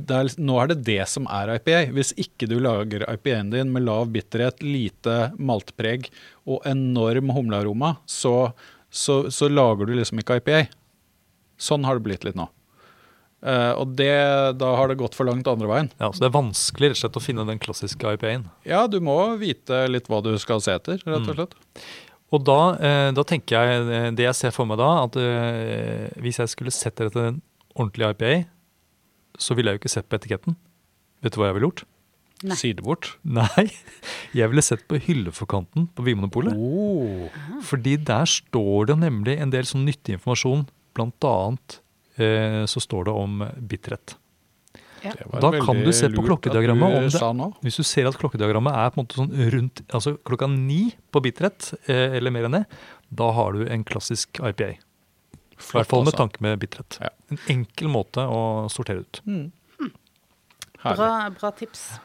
er, nå er det det som er IPA. Hvis ikke du lager IPA-en din med lav bitterhet, lite maltpreg og enorm humlearoma, så, så, så lager du liksom ikke IPA. Sånn har det blitt litt nå. Uh, og det, da har det gått for langt andre veien. Ja, Så det er vanskelig rett og slett å finne den klassiske IPA-en. Ja, du må vite litt hva du skal se etter, rett og slett. Og da, eh, da tenker jeg, eh, det jeg ser for meg da, at eh, hvis jeg skulle sett etter en ordentlig IPA, så ville jeg jo ikke sett på etiketten. Vet du hva jeg ville gjort? Nei. Si det bort. Nei, jeg ville sett på hylleforkanten på Vinmonopolet. Oh. Fordi der står det nemlig en del sånn nyttig informasjon. Blant annet eh, så står det om bitterhet. Ja. Da kan du se på klokkediagrammet om det- Hvis du ser at klokkediagrammet er på en måte sånn rundt altså klokka ni på bitterhet, eh, eller mer enn det, da har du en klassisk IPA. I hvert fall med altså. tanke med bitterhet. Ja. En enkel måte å sortere ut. Mm. Herlig. Bra, bra tips.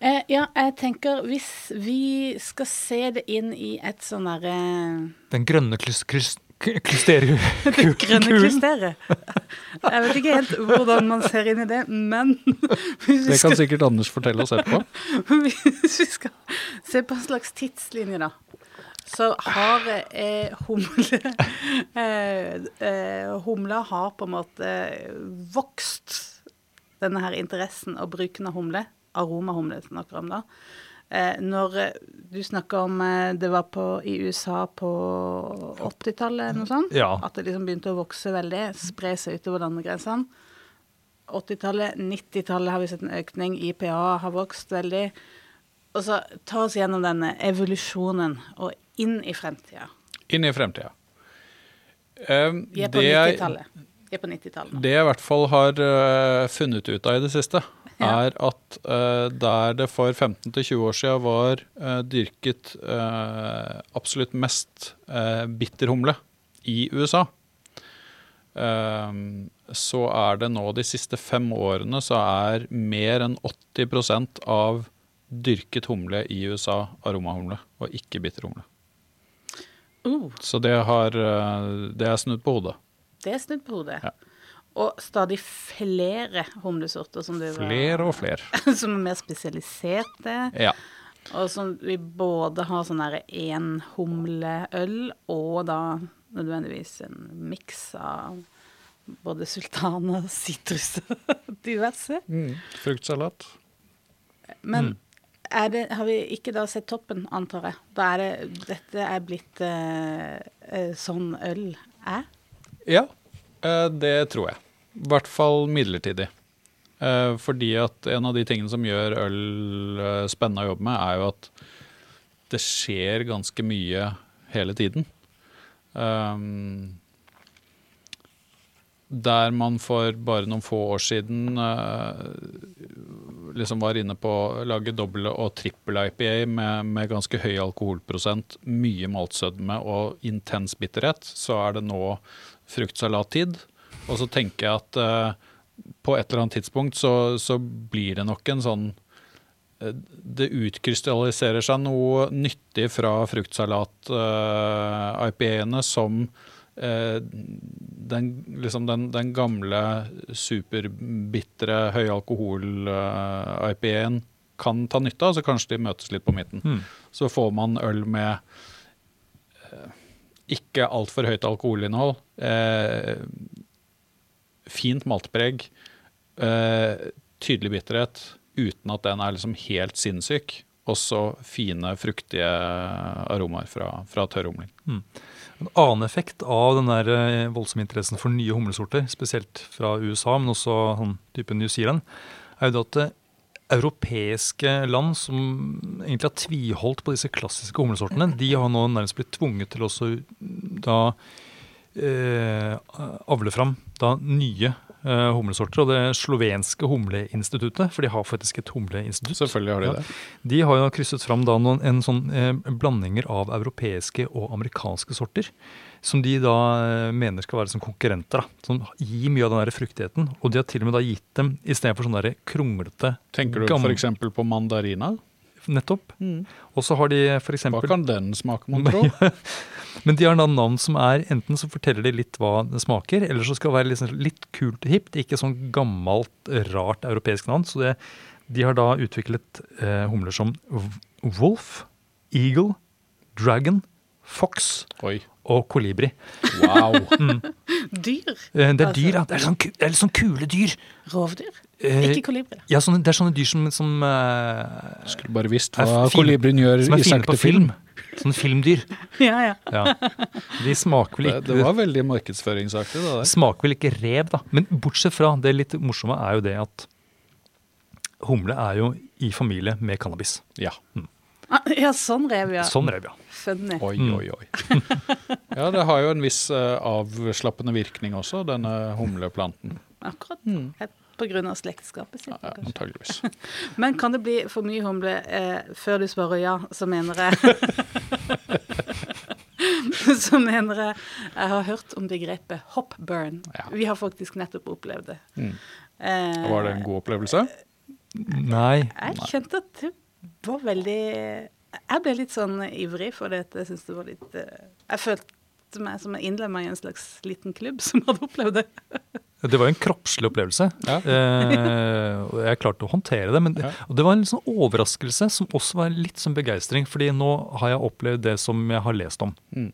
Eh, ja, jeg tenker hvis vi skal se det inn i et sånn derre Den grønne klys, klys, Det Grønne klysteret. Jeg vet ikke helt hvordan man ser inn i det, men Det kan sikkert Anders fortelle oss etterpå. hvis vi skal se på en slags tidslinje, da, så har eh, humle eh, eh, Humla har på en måte vokst, denne her interessen og bruken av humle. Aromahumle snakker om da. Eh, når eh, du snakker om eh, det var på, i USA på 80-tallet, noe sånt, Ja. at det liksom begynte å vokse veldig, spre seg utover landegrensene. 80-tallet, 90-tallet har vi sett en økning. IPA har vokst veldig. Og så ta oss gjennom denne evolusjonen og inn i fremtida. Inn i fremtida. Um, Vi er på 90-tallet. Vi er på 90-tallet. Det jeg i hvert fall har uh, funnet ut av i det siste. Er at uh, der det for 15-20 år siden var uh, dyrket uh, absolutt mest uh, bitter i USA, så er det nå de siste fem årene så er mer enn 80% av dyrket humle i USA aromahumle, og ikke bitterhumle. Uh, Så det, har, det er snudd på hodet. det er snudd på hodet. Ja. Og stadig flere humlesorter som, du var- Flere og flere. som er mer spesialiserte. Ja. Og som vi både har sånn derre enhumleøl, og da nødvendigvis en miks av både sitrus og diverse. Fruktsalat. Men er det, har vi ikke da sett toppen, antar jeg? Da er det Dette er blitt eh, eh, sånn øl er? Ja, eh, det tror jeg. I hvert fall midlertidig. Eh, Fordi at en av de tingene som gjør øl eh, spennende å jobbe med, er jo at det skjer ganske mye hele tiden. Um, der man for bare noen få år siden uh, liksom var inne på å lage doble og trippel IPA med, med ganske høy alkoholprosent, mye maltsødme og intens bitterhet, så er det nå fruktsalattid. Og så tenker jeg at uh, på et eller annet tidspunkt så, så blir det nok en sånn eh, Det utkrystalliserer seg noe nyttig fra fruktsalat-IPA-ene som eh, den, liksom den, den gamle superbitre høyalkohol-IPA-en kan ta nytte av, så kanskje de møtes litt på midten. Mm. Så får man øl med ikke altfor høyt alkoholinnhold, eh, fint maltpreg, eh, tydelig bitterhet, uten at den er liksom helt sinnssyk. Også fine, fruktige aromaer fra, fra tørrhumling. En annen effekt av den der eh, voldsomme interessen for nye humlesorter, spesielt fra USA, men også sånn type New Zealand, er jo det at eh, europeiske land som egentlig har tviholdt på disse klassiske humlesortene, de har nå nærmest blitt tvunget til også da eh, avle fram da nye eh, humlesorter. Og det slovenske humleinstituttet, for de har faktisk et humleinstitutt. Selvfølgelig har de Ja. det. De har jo krysset fram da noen, en sånn eh, blandinger av europeiske og amerikanske sorter. Som de da eh, mener skal være som konkurrenter. da, Som gir mye av den der fruktigheten. Og de har til og med da gitt dem, istedenfor sånne der kronglete Tenker du f.eks. på mandarina? Nettopp. Og så har de f.eks. Hva kan den smake, mon tro? Men de har da navn som er enten så forteller de litt hva det smaker, eller så skal det være liksom litt kult og hipt. Ikke sånn gammelt, rart europeisk navn. Så det, de har da utviklet eh, humler som Wolf, Eagle, Dragon, Fox Oi. og Kolibri. Wow. Dyr? Eh, det er Altså- dyr, ja. Det er, sånn, det er litt sånn kule dyr. Rovdyr? Eh, Ikke kolibri. ja, sånne, det er sånne dyr som, som uh, Skulle bare visst hva kolibrien gjør er i sakte film. film. Sånne filmdyr. Ja, ja. Ja. De smaker vel ikke det var veldig markedsføringsaktig, det der. Smaker vel ikke rev, da. Men bortsett fra det litt morsomme er jo det at humle er jo i familie med cannabis. Ja. Mm. Ja, sånn rev, ja. Sånn rev, ja. Funny. Oi, Mm. oi, oi. Ja, det har jo en viss eh, avslappende virkning også, denne humleplanten. Akkurat. Mm. Av slektskapet sitt. Ja, antageligvis. Men kan det bli for mye humle eh, før du svarer ja, så mener jeg Så mener jeg Jeg har hørt om begrepet hopburn. Ja. Vi har faktisk nettopp opplevd det. Mm. Eh, Var det en god opplevelse? Nei. Jeg kjente at det var veldig Jeg ble litt sånn ivrig, for jeg syns det var litt eh, Jeg følte meg som innlemma i en slags liten klubb som hadde opplevd det. Det var jo en kroppslig opplevelse. Ja. Eh, og jeg klarte å håndtere det. Men det, og det var en sånn overraskelse som også var litt som begeistring. fordi nå har jeg opplevd det som jeg har lest om. Mm.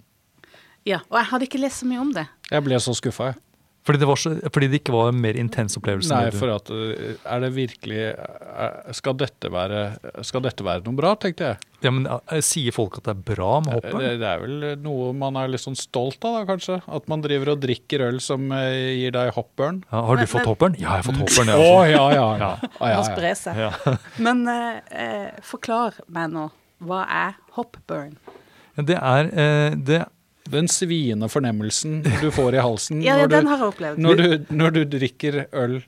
Ja, Og jeg hadde ikke lest så mye om det. Jeg ble så skuffa, jeg. Fordi det, var så, fordi det ikke var en mer intens opplevelse. Nei, for at eh, Er det virkelig eh, Skal dette være, skal dette være noe bra, tenkte jeg. ja, men eh, Sier folk at det er bra med hoppet? Det, det er vel noe man er litt sånn stolt av, da, kanskje. At man driver og drikker øl som gir deg hoppburn. Ja, har du Men- fått hopperen? Ja, jeg har fått hopperen. Å, jeg ja, ja, ja. Ja. Ah, ja, Må ja. spre seg. Ja. Men eh, forklar meg nå. Hva er hopburn? Det er eh, det, Den sviende fornemmelsen du får i halsen Ja, når, den du, har jeg opplevd. når, du, når du drikker øl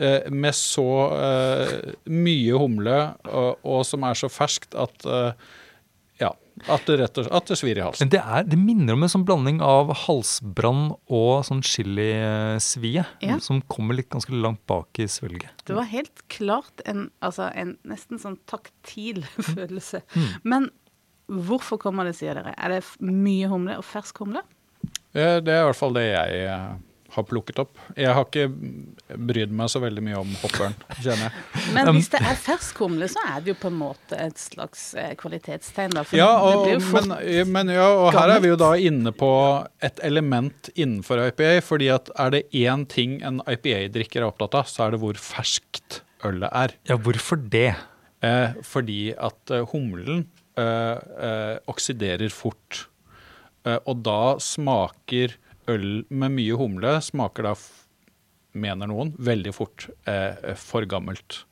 eh, med så eh, mye humle, og, og som er så ferskt at eh, ja, at det rett og at det svir i halsen. Men det, er, det minner om en sånn blanding av halsbrann og sånn chilisvie. Ja. Som kommer litt ganske langt bak i svelget. Det var helt klart en, altså en nesten sånn taktil følelse. Mm. Men hvorfor kommer det, sier dere? Er det mye humle og fersk humle? Eh, Det er i hvert fall det jeg eh, har plukket opp. Jeg har ikke brydd meg så veldig mye om hoppørn, kjenner jeg. Men Um, hvis det er fersk humle, så er det jo på en måte et slags eh, kvalitetstegn. Da, for Ja, det og, blir jo fort men, men ja, og her er vi jo da inne på et element innenfor IPA. fordi at er det én ting en IPA-drikker er opptatt av, så er det hvor ferskt ølet er. Ja, hvorfor det? Eh, fordi at eh, humlen oksiderer fort. Eh, og da smaker øl med mye humle smaker da, mener noen, veldig fort eh, for gammelt.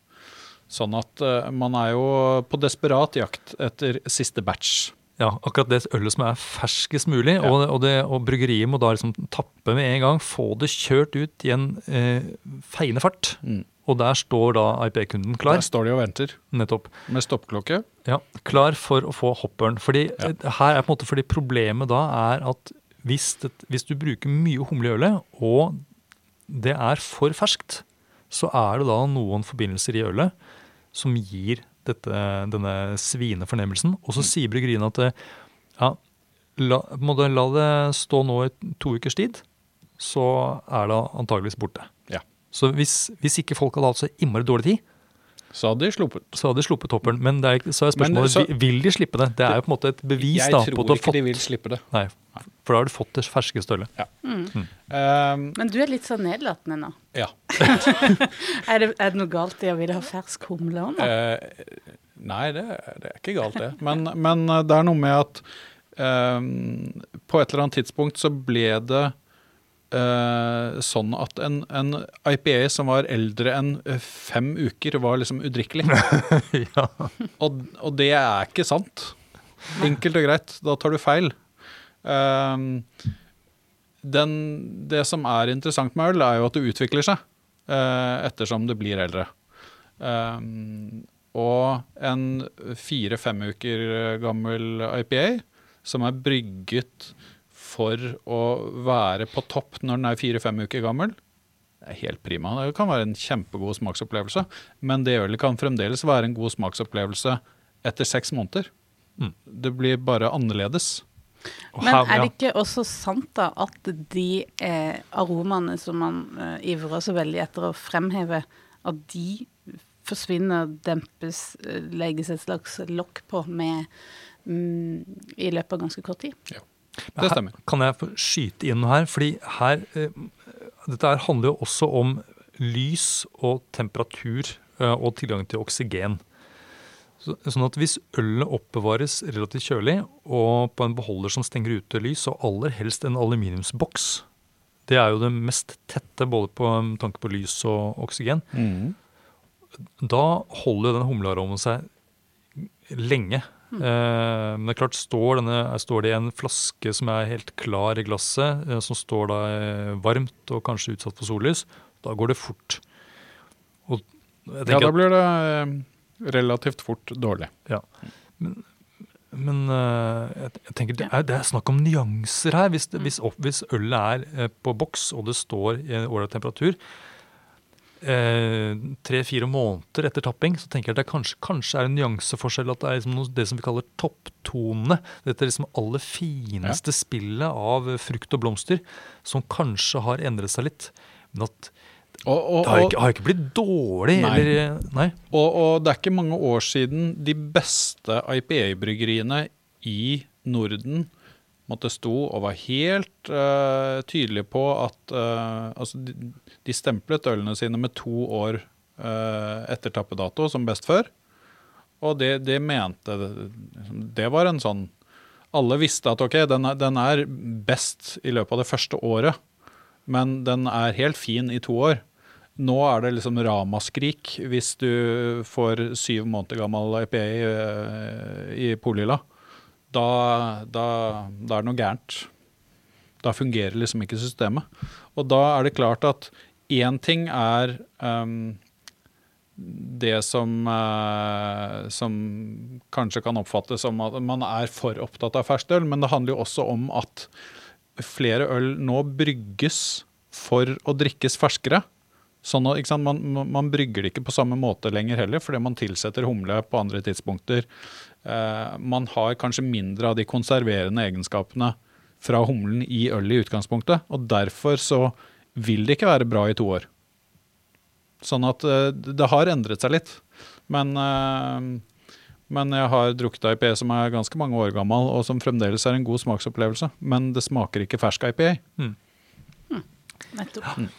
Sånn at eh, man er jo på desperat jakt etter siste batch. Ja, akkurat det ølet som er ferskest mulig, Ja. og, og, det, og bryggeriet må da liksom tappe med en gang, få det kjørt ut i en eh, feiende fart. Mm. Og der står da IP-kunden klar, Der står de og venter nettopp. med stoppklokke. Ja, klar for å få hopperen. Fordi Ja. eh, her er på en måte fordi problemet da er at hvis, det, hvis du bruker mye humle i ølet, og det er for ferskt, så er det da noen forbindelser i ølet som gir dette, denne svinefornemmelsen. Og så sier bryggeriene at eh, ja, la, la det stå nå i to ukers tid, så er det antageligvis borte. Ja. Så hvis, hvis ikke folk hadde hatt så innmari dårlig tid, Så hadde de sluppet. så hadde de sluppet topperen. Men det er, så er Men spørsmålet så- vil- de slippe det. Det er jo på en måte et bevis Jeg da, tror på at du har ikke de vil slippe det. Nei, for da har du fått det ferske stølet. Um, Men du er litt sånn nedlatende nå. ja. Er det, er det noe galt i å ville ha fersk humle òg nå? Uh, nei, det, det er ikke galt, det. Men, men eh, det er noe med at um, på et eller annet tidspunkt så ble det sånn at en, en IPA som var eldre enn eh, fem uker, var liksom udrikkelig. ja. Og, og det er ikke sant. Enkelt og greit. Da tar du feil. Uh, den, det som er interessant med øl, er jo at det utvikler seg uh, ettersom det blir eldre. Uh, og en fire-fem uker gammel IPA som er brygget for å være på topp når den er fire-fem uker gammel, det er helt prima. Det kan være en kjempegod smaksopplevelse, men det ølet kan fremdeles være en god smaksopplevelse etter seks måneder. Mm. Det blir bare annerledes. Og Men her- er det ikke også sant da at de eh, aromaene som man eh, ivrer så veldig etter å fremheve, at de forsvinner, dempes, eh, legges et slags lokk på med mm, i løpet av ganske kort tid? Ja. Det her- stemmer. Kan jeg skyte inn noe her? Fordi her eh, Dette her handler jo også om lys og temperatur eh, og tilgang til oksygen. Så, sånn at hvis ølet oppbevares relativt kjølig og på en beholder som stenger ute lys, og aller helst en aluminiumsboks Det er jo det mest tette både på med tanke på lys og oksygen. Da holder den humlearomen seg lenge. Eh, men det er klart, står, denne, står det i en flaske som er helt klar i glasset, uh, som står da eh, varmt og kanskje utsatt for sollys, da går det fort. Og jeg Ja, da blir det uh, relativt fort dårlig. Men øh, jeg, jeg tenker det er, det er snakk om nyanser her. Hvis, det, hvis, hvis ølet er på boks og det står i en ålreit temperatur eh, tre-fire måneder etter tapping, så tenker jeg at det kanskje, kanskje er en nyanseforskjell. At det er liksom noe, det som vi kaller topptonene. Dette liksom aller fineste spillet av frukt og blomster, som kanskje har endret seg litt. Men at Og, og, det har ikke, har ikke blitt dårlig. Nei. Eller, nei. og, og det er ikke mange år siden de beste IPA-bryggeriene i Norden måtte stå og var helt uh, tydelige på at uh, altså de, de stemplet ølene sine med to år uh, etter tappedato som best før. Og det, det mente Det var en sånn Alle visste at ok, den er, den er best i løpet av det første året, men den er helt fin i to år. Nå er det liksom ramaskrik hvis du får syv måneder gammel IPA i, i Polila. Da, da, da er det noe gærent. Da fungerer liksom ikke systemet. Og da er det klart at én ting er um, det som, uh, som kanskje kan oppfattes som at man er for opptatt av ferskt øl, men det handler jo også om at flere øl nå brygges for å drikkes ferskere. Sånn at, man- man brygger det ikke på samme måte lenger heller, fordi man tilsetter humle på andre tidspunkter. Eh, man har kanskje mindre av de konserverende egenskapene fra humlen i ølet i utgangspunktet, og derfor så vil det ikke være bra i to år. Sånn at eh, det har endret seg litt. Men, eh, men jeg har drukket IPA som er ganske mange år gammel, og som fremdeles er en god smaksopplevelse. Men det smaker ikke fersk IPA. Nettopp.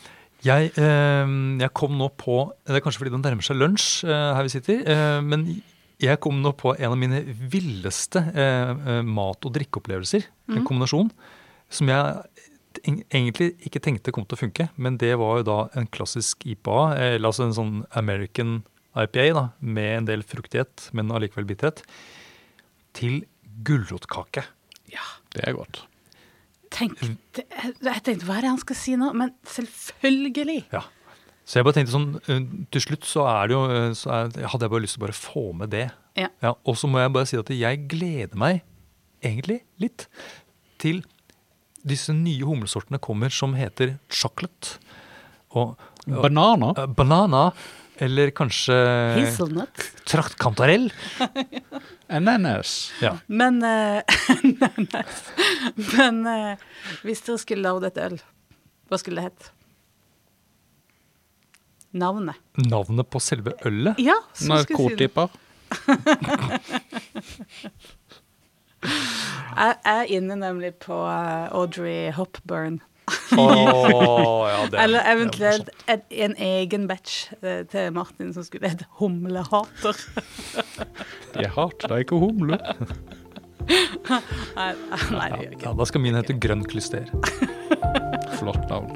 Jeg, eh, jeg kom nå på Det er kanskje fordi det nærmer seg lunsj eh, her vi sitter. Eh, men jeg kom nå på en av mine villeste eh, eh, mat- og drikkeopplevelser. En kombinasjon som jeg egentlig ikke tenkte kom til å funke. Men det var jo da en klassisk IPA, eh, eller altså en sånn American IPA da, med en del fruktighet, men allikevel bitterhet, til gulrotkake. Ja. Det er godt. Tenkte, jeg tenkte hva er det han skal si nå? Men selvfølgelig! Ja. Så jeg bare tenkte sånn, eh, til slutt så er det jo, eh, så er, hadde jeg bare lyst til å bare få med det. Ja. og så må jeg bare si at jeg gleder meg egentlig litt til disse nye humlesortene kommer som heter chocolate. Og, og Banana. Uh, banana, eller kanskje Hazelnut. traktkantarell. Ananas. Ja. Men eh, Men uh, hvis dere skulle lagd et øl, hva skulle det hett? Navnet. Navnet på selve ølet. Ja, Narkotiper? jeg. Jeg er inne nemlig på eh, Audrey Hopburn. Åh, ja, det, Eller er eventuelt morsomt. en, en egen batch eh, til Martin som skulle hete Humlehater. Jeg hater deg ikke humle. Nei, nei, gjør ikke. Ja, da skal min hete grønn klyster. Flott navn.